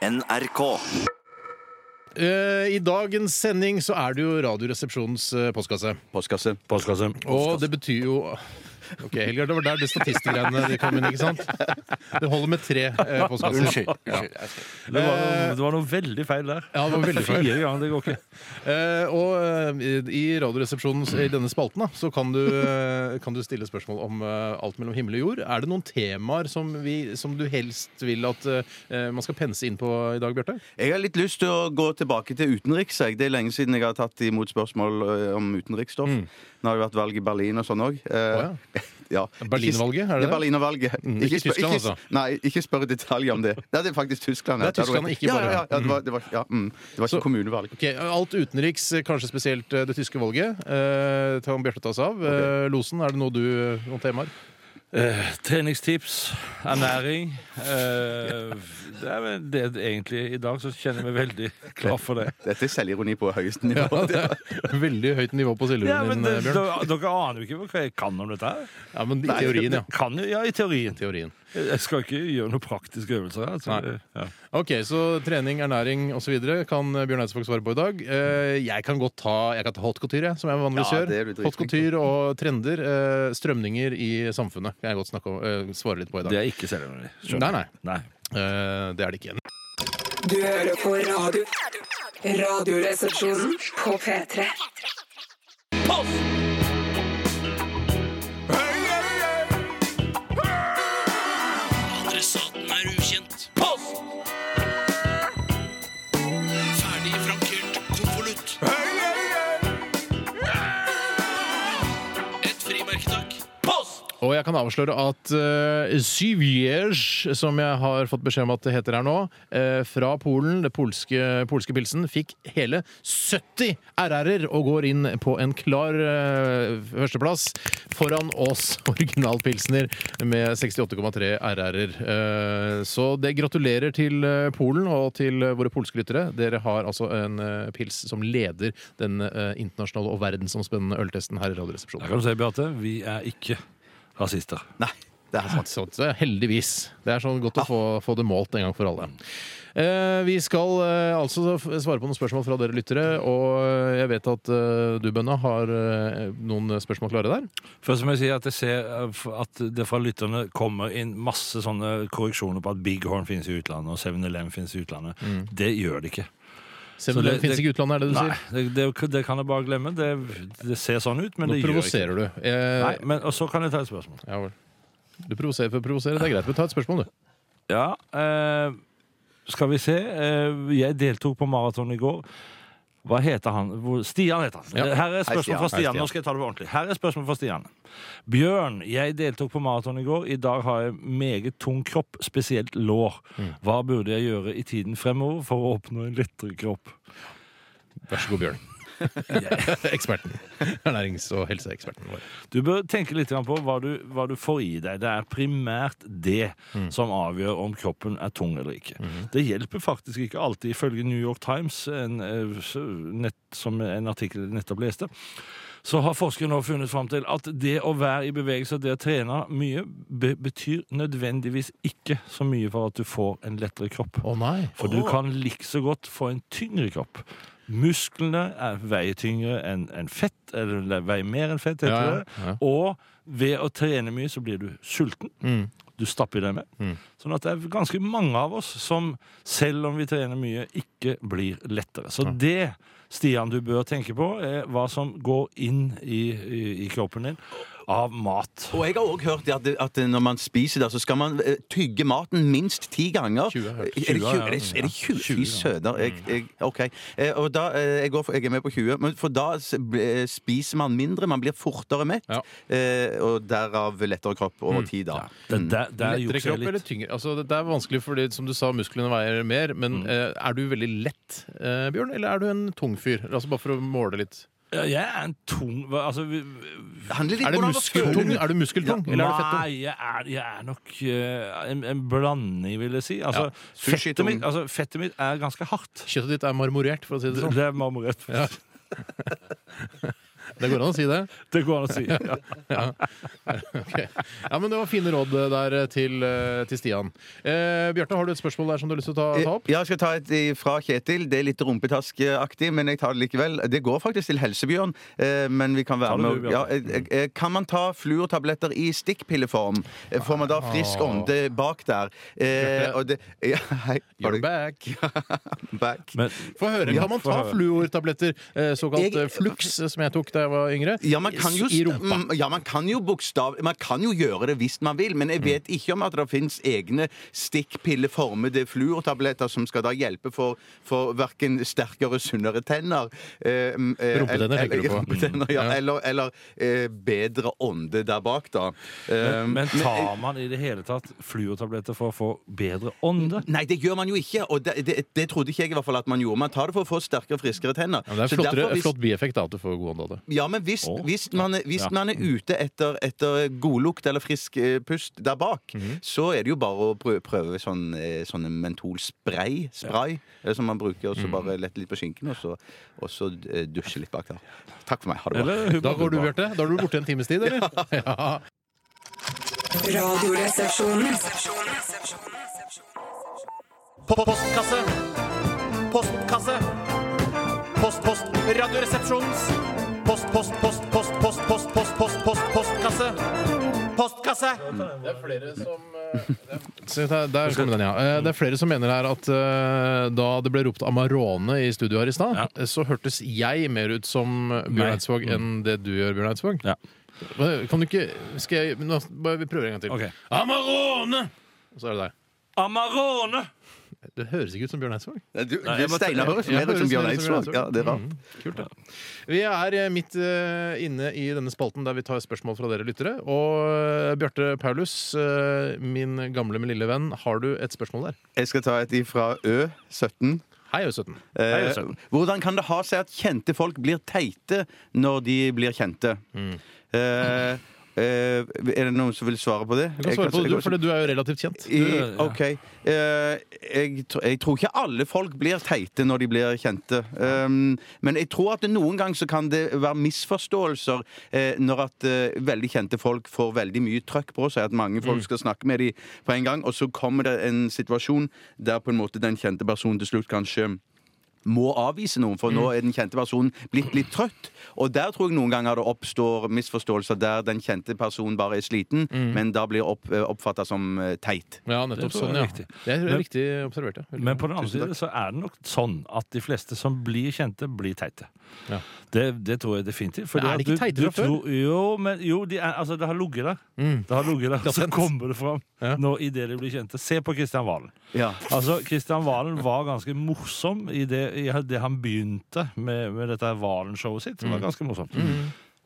NRK. Eh, I dagens sending så er det jo Radioresepsjonens eh, postkasse. Postkasse. Postkasse. Og det betyr jo Ok, Helgar, det var der det statistgreiene de kom inn, ikke sant? Det holder med tre eh, postkasser. Unnskyld. Ja. Unnskyld. jeg skal- Det var, noe, det var noe veldig feil der. Ja, det var veldig feil. Fire ganger, det går ikke. Eh, og eh, i Radioresepsjonen i denne spalten da, så kan du, eh, kan du stille spørsmål om eh, alt mellom himmel og jord. Er det noen temaer som, vi, som du helst vil at eh, man skal pense inn på i dag, Bjarte? Jeg har litt lyst til å gå tilbake til utenriks. Jeg. Det er lenge siden jeg har tatt imot spørsmål ø, om utenriksstoff. Nå har det vært valg i Berlin og sånn òg. Å, ja. Berlinvalget, er det det? Berlinervalget. Mm, ikke Tyskland, ikke, altså. Nei, ikke spør i detalj om det. Nei, det er faktisk Tyskland. Det er. Tyskland, ikke bare- ja, ja, det var, det var, ja, mm. det var ikke Så- kommunevalg. Okay, Alt utenriks, eh, kanskje spesielt eh, det tyske valget. Eh, tar Bjarte oss av. Okay. Losen, er det noe du, noen temaer? Eh, treningstips, ernæring eh, Det er vel det egentlig I dag så kjenner jeg meg veldig klar for det. Dette er selvironi på høyeste Ja, nivå. det er veldig høyt nivå på Ja, selvironien det, eh, Bjørn. dere, aner jo ikke hva jeg kan om dette. her. Ja, men i teorien, ja. Kan ja, i teorien. Teorien. Jeg skal ikke gjøre noen praktiske øvelser. Altså. Ja. Ok, så trening, ernæring osv. kan Bjørn Eidsvåg svare på i dag. Eh, Jeg kan godt ta, jeg kan ta hot couture, som jeg vanligvis Ja, gjør. det Haute couture og trender. eh, Strømninger i samfunnet kan jeg godt snakke om, eh, svare litt på i Det dag. er ikke selvironi. Nei, nei. nei. Eh, Det er det ikke. Du hører på radio. Radioresepsjonen på P3. Adressaten jeg kan avsløre at uh, Syvierge, som jeg har fått beskjed om at det heter her nå, uh, fra Polen, det polske, polske pilsen, fikk hele 70 RR-er og går inn på en klar uh, førsteplass foran oss originalpilsner med 68,3 RR-er. Uh, så det gratulerer til eh, Polen og til eh, våre polske lyttere. Dere har altså en eh, pils som leder den eh, internasjonale og verdensomspennende øltesten her i Der Radioresepsjonen. kan du se, Beate, vi er ikke rasister. Nei, det er sant. Så, så heldigvis. Det er sånn godt å få, få det målt en gang for alle. Eh, vi skal eh, altså svare på noen spørsmål fra dere lyttere, og eh, jeg vet at eh, du, Bønna, har eh, noen spørsmål klare der. Først må jeg si at jeg ser eh, at det fra lytterne kommer inn masse sånne korreksjoner på at Big Horn finnes i utlandet og 7-Eleven finnes i utlandet. Det gjør det ikke. Så Selv om det- det fins ikke utlandet, er det du Nei, sier? det, det, det kan jeg bare glemme. Det, ser sånn ut, men Nå det gjør ikke provoserer du. Jeg... Nei, men, og så kan jeg ta et spørsmål. ja, vel. Du provoserer for å provosere. Det er greit, men ta et spørsmål, du. Ja, eh, skal vi se. Eh, jeg deltok på maraton i går. Hva heter han? Hvor, Stian heter han. Ja. Her er Hei, spørsmål Stian. fra Hei, Stian. Stian. Nå skal jeg ta det ordentlig. Her er spørsmål fra Stian. Bjørn, jeg deltok på maraton i går. I dag har jeg meget tung kropp, spesielt lår. Mm. Hva burde jeg gjøre i tiden fremover for å oppnå en lettere kropp? Vær så god, Bjørn. Eksperten. Ernærings- og helseeksperten vår. Du bør tenke litt på hva du, hva du får i deg. Det er primært det som avgjør om kroppen er tung eller ikke. Det hjelper faktisk ikke alltid, ifølge New York Times, en, eh, nett, som en artikkel jeg nettopp leste. Så har forskere nå funnet fram til at det å være i bevegelse og det å trene mye be betyr nødvendigvis ikke så mye for at du får en lettere kropp. Å nei. For du kan likså godt få en tyngre kropp. Musklene er, veier tyngre enn en fett, eller veier mer enn fett, heter Ja, det. Og ved å trene mye så blir du sulten. Mm. Du stapper deg med. Mm. Sånn at det er ganske mange av oss som, selv om vi trener mye, ikke blir lettere. Så det, Stian, du bør tenke på, er hva som går inn i, i, i kroppen din av mat. Og jeg har òg hørt at, at når man spiser det, så skal man eh, tygge maten minst ti ganger. 20 har jeg hørt. Er det 20? 20. Er det, er det 20? Fy 20, ja. søder. Jeg, jeg, OK. Eh, Og da, eh, jeg, går for, jeg er med på 20, men for da spiser man mindre. Man blir fortere mett, Ja. og derav lettere kropp over tid, da. Det, det, det er Lettere kropp eller tyngre? Altså, det er vanskelig fordi, som du sa, musklene veier mer. Men mm. er du veldig lett, Bjørn, eller er du en tung fyr? Altså Bare for å måle litt. Ja, Jeg er en tung altså, Er føler muskeltung? Er du muskeltung, eller er du fettung? Nei, jeg er, jeg er nok uh, en, en blanding, vil jeg si. Altså, Ja, fettet, mitt, altså, fettet mitt er ganske hardt. Kjøttet ditt er marmorert, for å si det Det, sånn. det er marmorert. Ja. Det går an å si det. Det går an å si. Ja. Ok. Ja, men Det var fine råd eh, der til, eh, til Stian. Eh, Bjarte, har du et spørsmål der som du har lyst til å ta, ta opp? Ja, jeg skal ta et fra Kjetil. Det er litt rumpetaskeaktig, men jeg tar det likevel. Det går faktisk til Helsebjørn, eh, men vi kan være med du, ja, eh, eh, Kan man ta fluortabletter i stikkpilleform? Eh, Får man da frisk ånde bak der? Eh, og det, ja, hei, You're du back. back? Men Få høre. Kan man ta fluortabletter, eh, såkalt Jeg- eh, Flux, eh, som jeg tok da jeg var yngre, Ja, man kan jo, i rumpa? Mm, ja, man kan jo bokstav Man kan jo gjøre det hvis man vil, men jeg vet ikke om at det finnes egne stikkpilleformede fluortabletter som skal da hjelpe for, for verken sterkere, sunnere tenner eh, mm, eh, Rumpetenner, eller- tenker du på. Rumpetenner, ja. Ja. Eller, eller eh, bedre ånde der bak, da. Eh, Men tar man i det hele tatt fluortabletter for å få bedre ånde? Nei, det gjør man jo ikke, og det, det, det trodde ikke jeg i hvert fall at man gjorde. Man tar det for å få sterkere, friskere tenner. Ja, men det er Så en derfor hvis- flott bieffekt da, at du får god ånde av det. Ja, men hvis, Å, hvis, man, hvis Ja. man er ute etter, etter godlukt eller frisk eh, pust der bak, Mhm. så er det jo bare å prøve, prøve sånn, sånn sånne mentolspray spray, ja. som man bruker, og så Mhm. bare lette litt på skinken, og så, og så eh, dusje litt bak der. Takk for meg. Ha det bra. Eller Da går du? Bjarte. Da er du borte en times tid, eller? Ja. Radioresepsjonen. Postkasse. Postkasse. Post, post. Radioresepsjonens. Post, post, post, post, post, post, post, post, post, postkasse. Postkasse. Det er flere som eh, Se, der, der kom den, ja. Eh, Det er flere som mener her at eh, da det ble ropt Amarone i studio her i stad, Ja. eh, så hørtes jeg mer ut som Bjørn. Eidsvåg enn det du gjør, Bjørn Eidsvåg. Ja. Hva- Kan du ikke Skal jeg nå, bare, Vi prøver en gang til. Ok. Amarone! Og så er det deg. Amarone! Det høres ikke ut som Bjørn Eidsvåg. Du, Du, Nei, jeg Steinar høres mer ut som Bjørn Eidsvåg. Ja, det er rart. Mm, kult, ja. Vi er eh, midt eh, inne i denne spalten der vi tar spørsmål fra dere lyttere. Og eh, Bjarte Paulus, min gamle, men lille venn, har du et spørsmål der? Jeg skal ta et ifra Ø17. Hei, Ø17. Eh, Hei, hvordan kan det ha seg at kjente folk blir teite når de blir kjente? Eh, eh, er det noen som vil svare på det? Du kan svare på det, du, for du er jo relativt kjent. I, OK. Eh, jeg, jeg tror ikke alle folk blir teite når de blir kjente. Um, men jeg tror at noen ganger så kan det være misforståelser eh, når at eh, veldig kjente folk får veldig mye trøkk på seg. At mange folk skal snakke med dem på en gang, og så kommer det en situasjon der på en måte den kjente personen til slutt kanskje må avvise noen, for nå er den kjente personen blitt litt trøtt. Og der tror jeg noen ganger det oppstår misforståelser der den kjente personen bare er sliten, men da blir opp, oppfatta som eh, teit. Ja, nettopp sånn, er ja. riktig. Det er Men- riktig observert, ja. Men på den andre siden så er det nok sånn at de fleste som blir kjente, blir teite. Ja. Det, det tror jeg definitivt. fordi Men er de ikke teite fra før? Jo, men, jo de er, altså, det har ligget der. Mm. Det har ligget der. Så kommer det fram Ja. nå idet de blir kjente. Se på Kristian Valen. Ja. Altså, Kristian Valen var ganske morsom i det, i det han begynte med, med dette Valen-showet sitt. Det Mm. var ganske morsomt.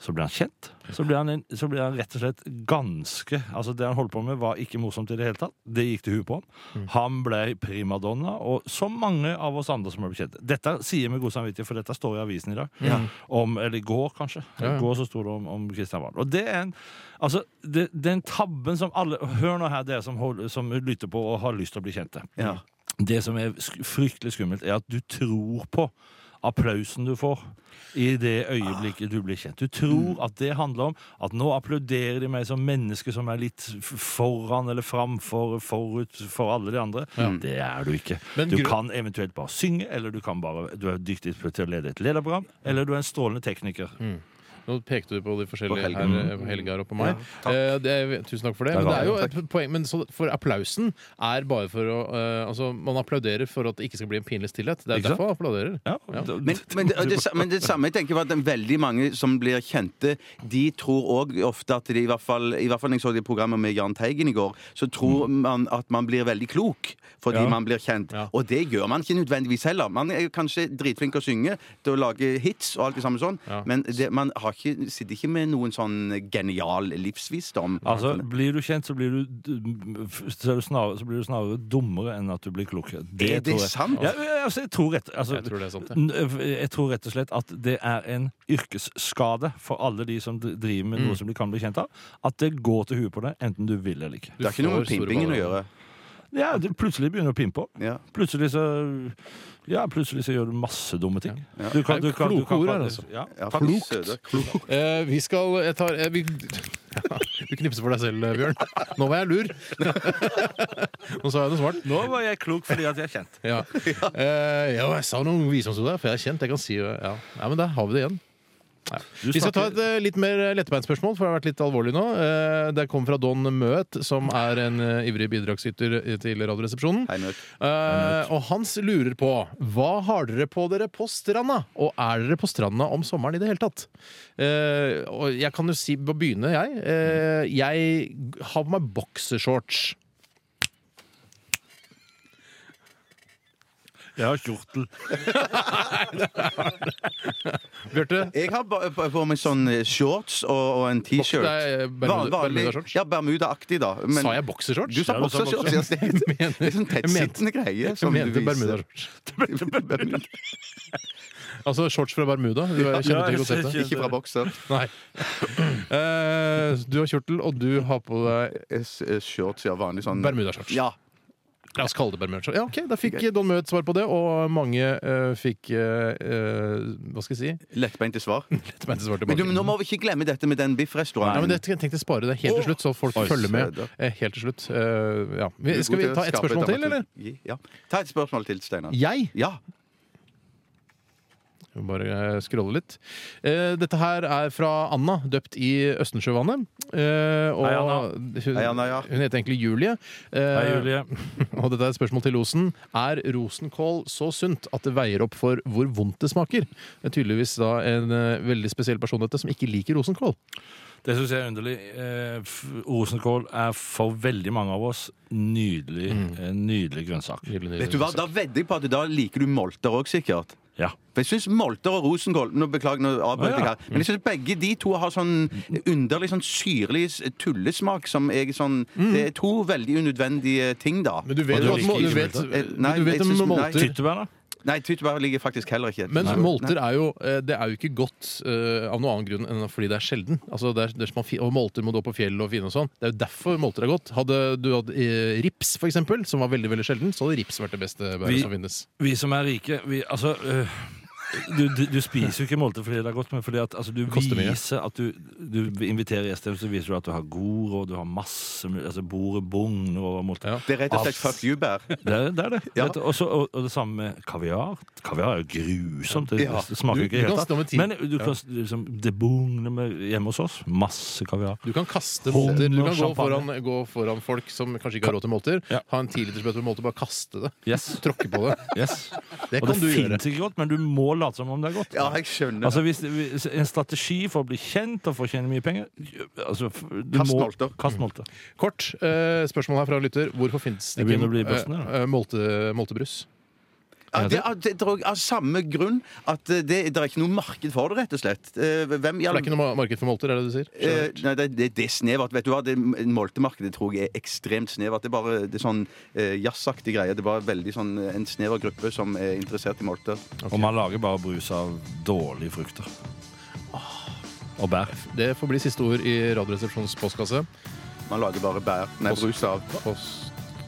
Så ble han kjent. Så ble han, en, så ble han rett og slett ganske Altså Det han holdt på med, var ikke morsomt i det hele tatt. Det gikk til huet på ham. Mm. Han ble primadonna, og så mange av oss andre som blitt kjent. Dette sier vi med god samvittighet, for dette står i avisen i dag. Om, eller i går, kanskje. Ja, ja. I går så sto det om, om Kristian Wahl. Og det er en Altså, det, den tabben som alle Hør nå her, dere som, som lytter på og har lyst til å bli kjente. Ja. Det som er fryktelig skummelt, er at du tror på applausen du får i det øyeblikket du blir kjent. Du tror at det handler om at nå applauderer de meg som menneske som er litt foran eller framfor, forut for alle de andre. Det er du ikke. Du kan eventuelt bare synge, eller du, kan bare, du er dyktig til å lede et lederprogram, eller du er en strålende tekniker. Nå pekte du på de forskjellige På her, eh, på Helgar og på meg. eh, det er, tusen takk for det. Det Men det er jo et poeng Men så, for applausen er bare for å eh, Altså, man applauderer for at det ikke skal bli en pinlig stillhet. Det er Ikke derfor man applauderer. Ja, Ja. Men, men, det, det, men det samme jeg tenker på at veldig mange som blir kjente, de tror òg ofte at de i hvert fall I hvert fall jeg så det programmet med Jahn Teigen i går, så tror man at man blir veldig klok fordi Ja. man blir kjent. Ja. Og det gjør man ikke nødvendigvis heller. Man er kanskje dritflink til å synge, til å lage hits og alt det samme sånn, Ja. men det, man har ikke, sitter ikke med noen sånn genial livsvisdom. Altså, Blir du kjent, så blir du, så er du snarere, så blir du snarere dummere enn at du blir klokere. Er det tror jeg. sant? Ja, altså, jeg, tror rett, altså, Jeg tror det er sant, ja. jeg tror rett og slett at det er en yrkesskade for alle de som driver med Mm. noe som de kan bli kjent av. At det går til huet på deg, enten du vil eller ikke. det har ikke noe med pimpingen å gjøre. Ja, det plutselig begynner å pimpe. Ja. Plutselig så Ja, plutselig så gjør du masse dumme ting. Ja. Du kan, du kan, kloke ord her, altså. Ja, Ja, Klokt. Klokt. Eh, vi skal jeg tar, jeg, vi, Du knipser for deg selv, eh, Bjørn. Nå var jeg lur. Nå sa jeg det svart. Nå var jeg klok fordi at jeg er kjent. Ja. Eh, ja, jeg sa noen visdomsord der, for jeg er kjent. Jeg kan si ja. ja, men der har vi det igjen. Ja. Vi skal ta et eh, litt mer lettbeinspørsmål, for det har vært litt alvorlig nå. Eh, det kommer fra Don Møt, som er en eh, ivrig bidragsyter til Radioresepsjonen. Hei, Møt. Eh, og Hans lurer på hva har dere på dere på stranda? Og er dere på stranda om sommeren i det hele tatt? Eh, og jeg kan jo si, begynne jeg. Eh, jeg har på meg boksershorts. Jeg har kjortel. Bjarte? Jeg har ba- på på meg sånn eh, shorts og, og en T-shirt. Bok- det er Bermuda- Van- vanlig- Bermuda-shorts? Ja, Bermuda-aktig, da. Men- Sa jeg boksershorts? Du sa Ja, du sa boksershorts. bokser. Ja, det er- det er sånn jeg mente- tettsittende greie. Jeg som du mente viser. Bermuda-shorts. Bermuda. Altså shorts fra Bermuda. Du kjenner Ja, til jeg konseptet? Ikke fra bokser. Nei. Eh, du har kjortel, og du har på deg Eh, s- eh, Shorts, ja. Vanlig sånn Bermudashorts. Ja. La oss kalle det Bermudashorts. Ja, ok, Da fikk Don Møet svar på det, og mange uh, fikk eh, Hva skal jeg si? Lettbeinte svar. Lettbeinte svar Men du, men nå må vi ikke glemme dette med den Ja, biffrestauranten. men det jeg tenkte jeg spare det helt til slutt, så folk Oi, følger med. Helt til slutt. Uh, ja. skal vi ta et spørsmål til, eller? Ja. Ta et spørsmål til, Steinar. Jeg? Ja. Bare skrolle scrolle litt. Eh, dette her er fra Anna, døpt i Østensjøvannet. Eh, og Hei, Anna. Hun, Hei, Anna, ja. hun heter egentlig Julie. Eh, Hei, Julie. Og dette er et spørsmål til Osen. Er rosenkål så sunt at det veier opp for hvor vondt det smaker? Det er tydeligvis da en eh, veldig spesiell person dette som ikke liker rosenkål. Det syns jeg er underlig. Eh, rosenkål er for veldig mange av oss nydelig, en nydelig grønnsak. Vet du hva, Da vedder jeg på at da liker du molter òg, sikkert. Ja. For jeg syns molter og rosenkål Nå Beklager, nå avbrøt jeg her. Men jeg synes begge de to har sånn underlig sånn syrlig tullesmak som jeg sånn Det er to veldig unødvendige ting, da. Men du vet jo at liker mo- du ikke vet, Eh, molter Tyttebær, da? Nei, tyttebær ligger faktisk heller ikke. Men Nei. molter er jo, eh, det er jo ikke godt uh, av noen annen grunn enn fordi det er sjelden. Altså det er, det er som man og molter må du opp på fjellet og finne og sånn. Det er jo derfor molter er godt. Hadde du hatt eh, rips, for eksempel, som var veldig veldig sjelden, så hadde rips vært det beste bæret som finnes. Vi som er rike, vi, altså øh, du, du, du spiser jo ikke måltid fordi det er godt, men fordi at altså, du viser at du, du inviterer gjester, så viser du at du har god råd, du har masse altså Bordet bugner over måltid. Ja. Det er rett og slett fuck you-bær. Det er det. Er det. Ja. Du, Også, og, og det samme med kaviar. Kaviar er jo grusomt. Det, Ja. det smaker Du- ikke helt det kan tid. Men du kan, liksom, det bugner hjemme hos oss. Masse kaviar. Du kan kaste måltider. Du kan gå foran, gå foran folk som kanskje ikke har råd til måltider. Ja. Ha en tilitersbøtte med måltid, bare kaste det. Yes. Tråkke på det. yes. Det Og det du gjøre. ikke godt, men du må late som om det er godt. Ja, jeg skjønner. Altså hvis, hvis En strategi for å bli kjent og for å tjene mye penger altså, du Kast må- molter. Kast molter. Kort eh, spørsmål her fra lytter. Hvorfor finnes det Det ikke bli bøssen, eh, eh, molte, moltebrus? Ja, det, er- det, er av samme grunn at eh, det, det er ikke noe marked for det, rett og slett. Eh, Hvem i For all det er ikke noe marked for molter, er det du sier? Eh, nei, det, det, det er snevert. Vet du hva? Det Moltemarkedet tror jeg er ekstremt snevert. Det er bare det er sånn eh, jazzaktig greie. Det er bare veldig sånn eh, en snever gruppe som er interessert i molter. Og man lager bare brus av dårlige frukter. Og bær. Det får bli siste ord i Radioresepsjonens postkasse. Man lager bare bær. Nei, Post- brus av Post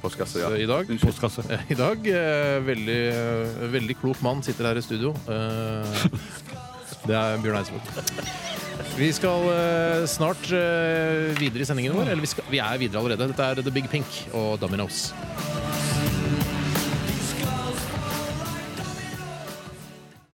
postkasse. Ja. i dag. Postkasse. I dag eh, veldig, eh, veldig klok mann sitter her i studio. Eh, det er Bjørn Eidsvåg. Vi skal eh, snart eh, videre i sendingen vår. Eller vi, skal, vi er videre allerede. Dette er The Big Pink og Dominoes.